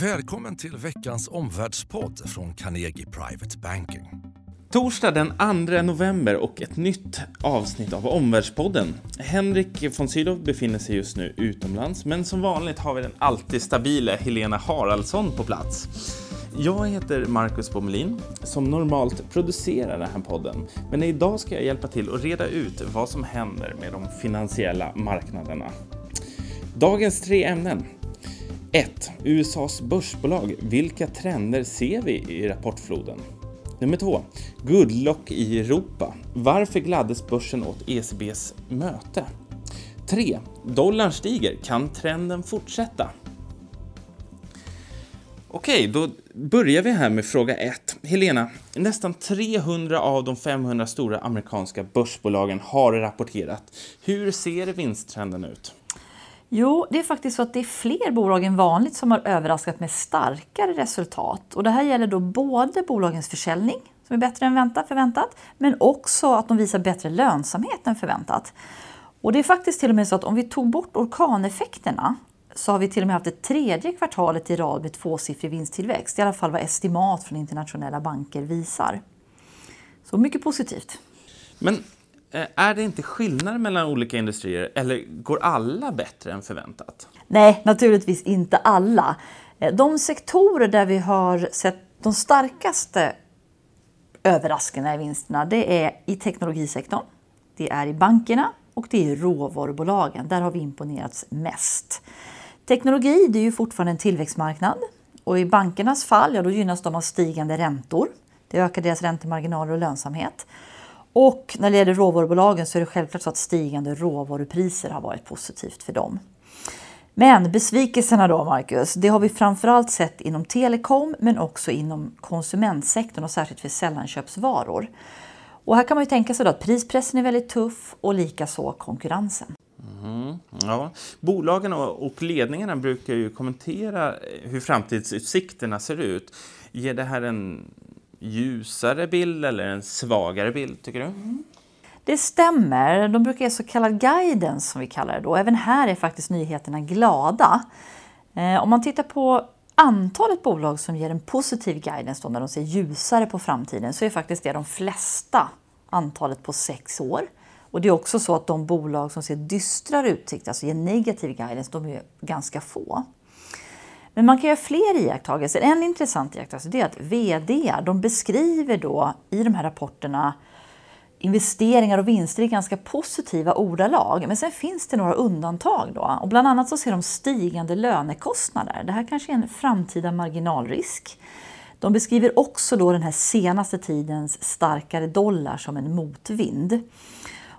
Välkommen till veckans omvärldspodd från Carnegie Private Banking. Torsdag den 2 november och ett nytt avsnitt av Omvärldspodden. Henrik von Sydow befinner sig just nu utomlands, men som vanligt har vi den alltid stabile Helena Haraldsson på plats. Jag heter Marcus Bommelin som normalt producerar den här podden. Men idag ska jag hjälpa till att reda ut vad som händer med de finansiella marknaderna. Dagens tre ämnen. 1. USAs börsbolag. Vilka trender ser vi i rapportfloden? Nummer 2. Guldlock i Europa. Varför gladdes börsen åt ECBs möte? 3. Dollarn stiger. Kan trenden fortsätta? Okej, då börjar vi här med fråga 1. Helena, nästan 300 av de 500 stora amerikanska börsbolagen har rapporterat. Hur ser vinsttrenden ut? Jo, det är faktiskt så att det är fler bolag än vanligt som har överraskat med starkare resultat. Och det här gäller då både bolagens försäljning, som är bättre än väntat, förväntat, men också att de visar bättre lönsamhet än förväntat. Och det är faktiskt till och med så att om vi tog bort orkaneffekterna så har vi till och med haft det tredje kvartalet i rad med tvåsiffrig vinsttillväxt. I alla fall vad estimat från internationella banker visar. Så mycket positivt. Men Eh, är det inte skillnad mellan olika industrier eller går alla bättre än förväntat? Nej, naturligtvis inte alla. Eh, de sektorer där vi har sett de starkaste överraskningarna i vinsterna, det är i teknologisektorn, det är i bankerna och det är i råvarubolagen. Där har vi imponerats mest. Teknologi det är ju fortfarande en tillväxtmarknad och i bankernas fall ja, då gynnas de av stigande räntor. Det ökar deras räntemarginaler och lönsamhet. Och när det gäller råvarubolagen så är det självklart så att stigande råvarupriser har varit positivt för dem. Men besvikelserna då, Marcus, det har vi framförallt sett inom telekom men också inom konsumentsektorn och särskilt för sällanköpsvaror. Och här kan man ju tänka sig då att prispressen är väldigt tuff och likaså konkurrensen. Mm, ja. Bolagen och ledningarna brukar ju kommentera eh, hur framtidsutsikterna ser ut. Ger det här en ljusare bild eller en svagare bild, tycker du? Mm. Det stämmer. De brukar ge så kallad guidance som vi kallar det då. Även här är faktiskt nyheterna glada. Eh, om man tittar på antalet bolag som ger en positiv guidance då, när de ser ljusare på framtiden så är faktiskt det de flesta antalet på sex år. Och det är också så att de bolag som ser dystrare utsikter, alltså ger negativ guidance, de är ganska få. Men man kan göra fler iakttagelser. En intressant iakttagelse är att VD de beskriver då i de här rapporterna investeringar och vinster i ganska positiva ordalag. Men sen finns det några undantag då. Och bland annat så ser de stigande lönekostnader. Det här kanske är en framtida marginalrisk. De beskriver också då den här senaste tidens starkare dollar som en motvind.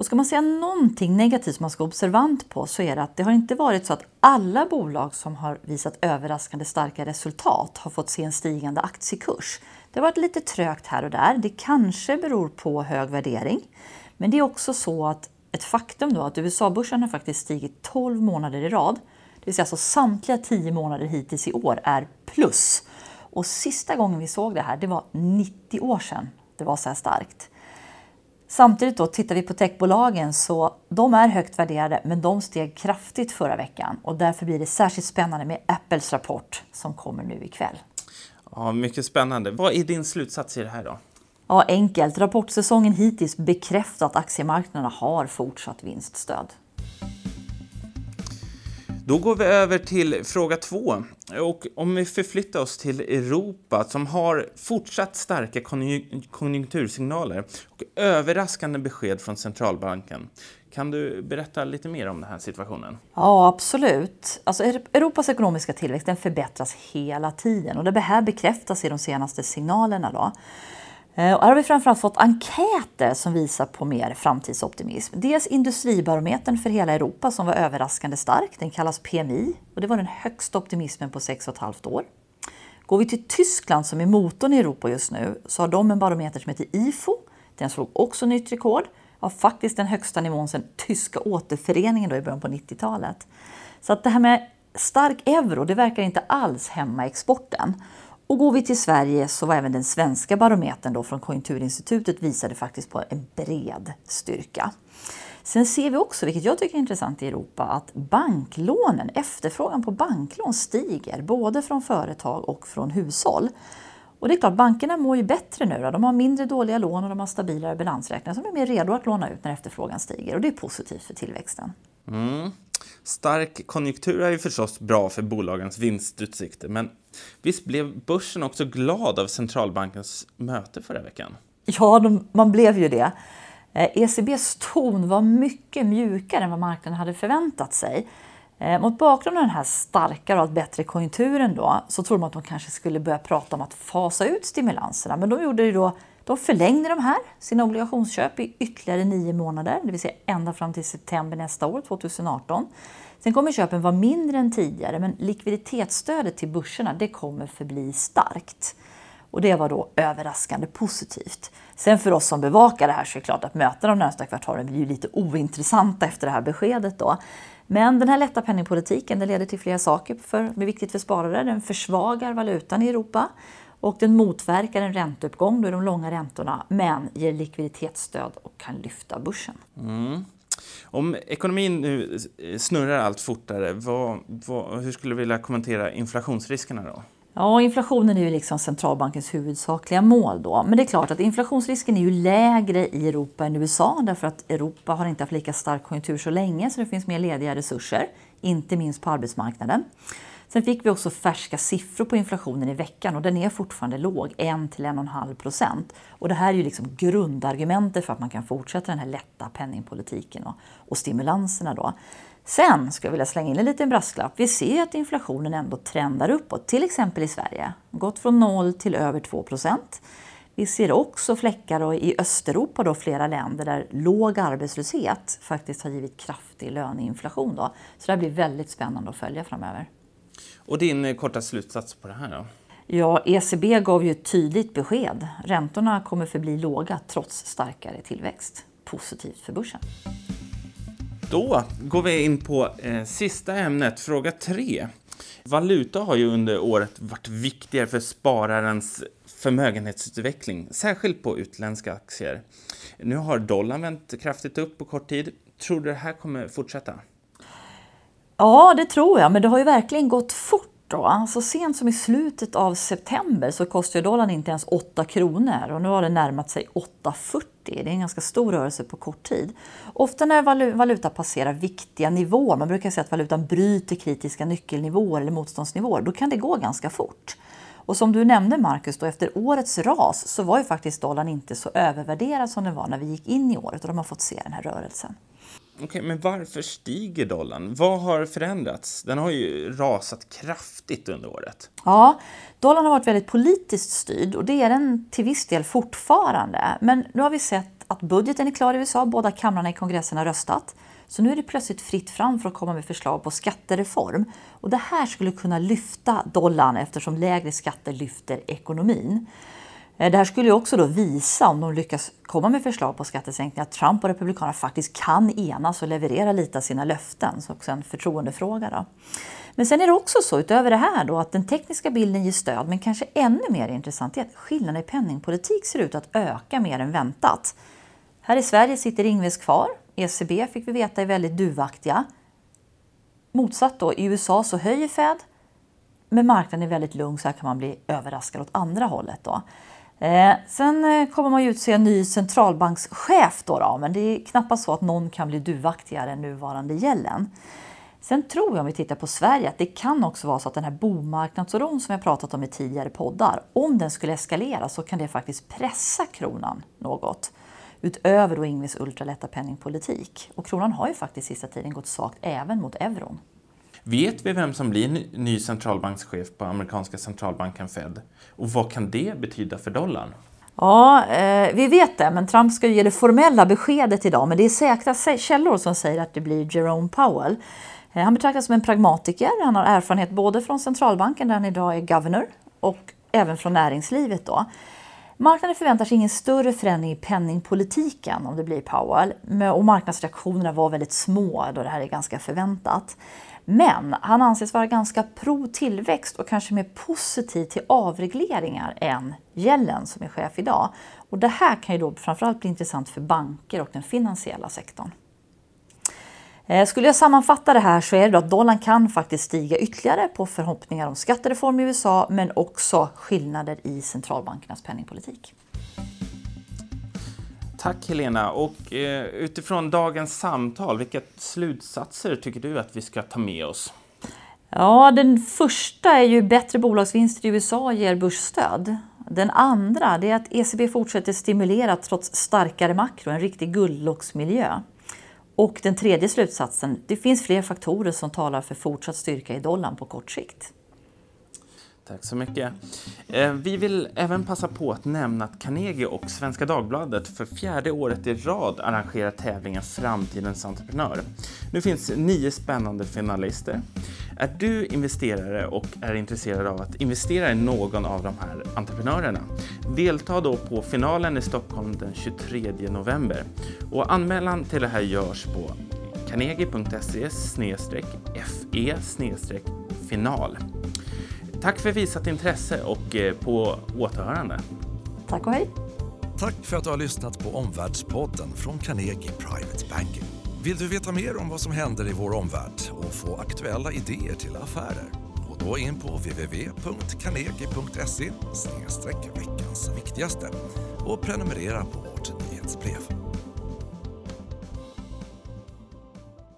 Och ska man säga någonting negativt som man ska vara observant på så är det att det har inte varit så att alla bolag som har visat överraskande starka resultat har fått se en stigande aktiekurs. Det har varit lite trögt här och där. Det kanske beror på hög värdering. Men det är också så att ett faktum då att USA-börsen har faktiskt stigit 12 månader i rad. Det vill säga alltså samtliga 10 månader hittills i år är plus. Och sista gången vi såg det här, det var 90 år sedan det var så här starkt. Samtidigt då tittar vi på techbolagen så de är högt värderade men de steg kraftigt förra veckan och därför blir det särskilt spännande med Apples rapport som kommer nu ikväll. Ja, mycket spännande. Vad är din slutsats i det här då? Ja, enkelt. Rapportsäsongen hittills bekräftar att aktiemarknaderna har fortsatt vinststöd. Då går vi över till fråga två. Och om vi förflyttar oss till Europa som har fortsatt starka konjunktursignaler och överraskande besked från centralbanken. Kan du berätta lite mer om den här situationen? Ja, absolut. Alltså, Europas ekonomiska tillväxt den förbättras hela tiden och det här bekräftas i de senaste signalerna. Då. Eh, och här har vi framförallt fått enkäter som visar på mer framtidsoptimism. Dels Industribarometern för hela Europa som var överraskande stark. Den kallas PMI och det var den högsta optimismen på 6,5 år. Går vi till Tyskland som är motorn i Europa just nu så har de en barometer som heter IFO. Den slog också nytt rekord. Ja, faktiskt den högsta nivån sedan tyska återföreningen då i början på 90-talet. Så att det här med stark euro, det verkar inte alls hämma exporten. Och går vi till Sverige så var även den svenska barometern då från Konjunkturinstitutet visade faktiskt på en bred styrka. Sen ser vi också, vilket jag tycker är intressant i Europa, att banklånen, efterfrågan på banklån stiger både från företag och från hushåll. Och det är klart, bankerna mår ju bättre nu. Då. De har mindre dåliga lån och de har stabilare balansräkningar så de är mer redo att låna ut när efterfrågan stiger och det är positivt för tillväxten. Mm. Stark konjunktur är ju förstås bra för bolagens vinstutsikter men visst blev börsen också glad av centralbankens möte förra veckan? Ja, de, man blev ju det. Eh, ECBs ton var mycket mjukare än vad marknaden hade förväntat sig. Eh, mot bakgrund av den här starkare och allt bättre konjunkturen då, så trodde man att de kanske skulle börja prata om att fasa ut stimulanserna. Men de, gjorde ju då, de förlängde de här, sina obligationsköp i ytterligare nio månader, det vill säga ända fram till september nästa år, 2018. Sen kommer köpen vara mindre än tidigare, men likviditetsstödet till börserna det kommer förbli starkt. Och det var då överraskande positivt. Sen för oss som bevakar det här så är det klart att mötena de närmsta kvartalen blir lite ointressanta efter det här beskedet då. Men den här lätta penningpolitiken den leder till flera saker som är viktigt för sparare. Den försvagar valutan i Europa och den motverkar en ränteuppgång, då är de långa räntorna, men ger likviditetsstöd och kan lyfta börsen. Mm. Om ekonomin nu snurrar allt fortare, vad, vad, hur skulle du vilja kommentera inflationsriskerna då? Ja, inflationen är ju liksom centralbankens huvudsakliga mål då. Men det är klart att inflationsrisken är ju lägre i Europa än i USA därför att Europa har inte haft lika stark konjunktur så länge så det finns mer lediga resurser, inte minst på arbetsmarknaden. Sen fick vi också färska siffror på inflationen i veckan och den är fortfarande låg, 1-1,5 procent. Och det här är ju liksom grundargumentet för att man kan fortsätta den här lätta penningpolitiken och, och stimulanserna då. Sen skulle jag vilja slänga in en liten brasklapp. Vi ser att inflationen ändå trendar uppåt, till exempel i Sverige. Gått från 0 till över 2 procent. Vi ser också fläckar i Östeuropa, då, flera länder där låg arbetslöshet faktiskt har givit kraftig löneinflation. Då. Så det här blir väldigt spännande att följa framöver. Och din eh, korta slutsats på det här då? Ja, ECB gav ju ett tydligt besked. Räntorna kommer förbli låga trots starkare tillväxt. Positivt för börsen. Då går vi in på eh, sista ämnet, fråga tre. Valuta har ju under året varit viktigare för spararens förmögenhetsutveckling, särskilt på utländska aktier. Nu har dollarn vänt kraftigt upp på kort tid. Tror du det här kommer fortsätta? Ja, det tror jag, men det har ju verkligen gått fort. Då. Så sent som i slutet av september så kostade dollarn inte ens 8 kronor och nu har den närmat sig 8,40. Det är en ganska stor rörelse på kort tid. Ofta när valuta passerar viktiga nivåer, man brukar säga att valutan bryter kritiska nyckelnivåer eller motståndsnivåer, då kan det gå ganska fort. Och som du nämnde Marcus, då, efter årets ras så var ju faktiskt dollarn inte så övervärderad som den var när vi gick in i året och de har fått se den här rörelsen. Okej, men varför stiger dollarn? Vad har förändrats? Den har ju rasat kraftigt under året. Ja, dollarn har varit väldigt politiskt styrd och det är den till viss del fortfarande. Men nu har vi sett att budgeten är klar i USA, båda kamrarna i kongressen har röstat. Så nu är det plötsligt fritt fram för att komma med förslag på skattereform. Och det här skulle kunna lyfta dollarn eftersom lägre skatter lyfter ekonomin. Eh, det här skulle också då visa, om de lyckas komma med förslag på skattesänkningar, att Trump och Republikanerna faktiskt kan enas och leverera lite av sina löften. Så också en förtroendefråga. Då. Men sen är det också så, utöver det här, då, att den tekniska bilden ger stöd, men kanske ännu mer intressant är att skillnaden i penningpolitik ser ut att öka mer än väntat. Här i Sverige sitter Ingves kvar. ECB fick vi veta är väldigt duvaktiga. Motsatt då, i USA så höjer Fed, men marknaden är väldigt lugn så här kan man bli överraskad åt andra hållet. Då. Eh, sen eh, kommer man ju utse en ny centralbankschef då, då, men det är knappast så att någon kan bli duvaktigare än nuvarande gällen. Sen tror jag om vi tittar på Sverige att det kan också vara så att den här bomarknadsoron som jag pratat om i tidigare poddar, om den skulle eskalera så kan det faktiskt pressa kronan något. Utöver då Ingves ultralätta penningpolitik. Och kronan har ju faktiskt sista tiden gått svagt även mot euron. Vet vi vem som blir ny centralbankschef på amerikanska centralbanken Fed? Och vad kan det betyda för dollarn? Ja, eh, vi vet det, men Trump ska ge det formella beskedet idag. Men det är säkra källor som säger att det blir Jerome Powell. Eh, han betraktas som en pragmatiker. Han har erfarenhet både från centralbanken, där han idag är governor, och även från näringslivet. Då. Marknaden förväntar sig ingen större förändring i penningpolitiken om det blir Powell. Och marknadsreaktionerna var väldigt små då det här är ganska förväntat. Men han anses vara ganska pro-tillväxt och kanske mer positiv till avregleringar än Yellen som är chef idag. Och det här kan ju då framförallt bli intressant för banker och den finansiella sektorn. Eh, skulle jag sammanfatta det här så är det att dollarn kan faktiskt stiga ytterligare på förhoppningar om skattereform i USA men också skillnader i centralbankernas penningpolitik. Tack Helena. Och eh, utifrån dagens samtal, vilka slutsatser tycker du att vi ska ta med oss? Ja, den första är ju bättre bolagsvinster i USA ger börsstöd. Den andra är att ECB fortsätter stimulera trots starkare makro, en riktig guldlocksmiljö. Och den tredje slutsatsen, det finns fler faktorer som talar för fortsatt styrka i dollarn på kort sikt. Tack så mycket. Eh, vi vill även passa på att nämna att Carnegie och Svenska Dagbladet för fjärde året i rad arrangerar tävlingen Framtidens entreprenör. Nu finns nio spännande finalister. Är du investerare och är intresserad av att investera i någon av de här entreprenörerna? Delta då på finalen i Stockholm den 23 november. Och anmälan till det här görs på carnegie.se fe final. Tack för visat intresse och eh, på återhörande. Tack och hej. Tack för att du har lyssnat på Omvärldspodden från Carnegie Private Banking. Vill du veta mer om vad som händer i vår omvärld och få aktuella idéer till affärer? Gå då in på www.carnegie.se veckans viktigaste och prenumerera på vårt nyhetsbrev.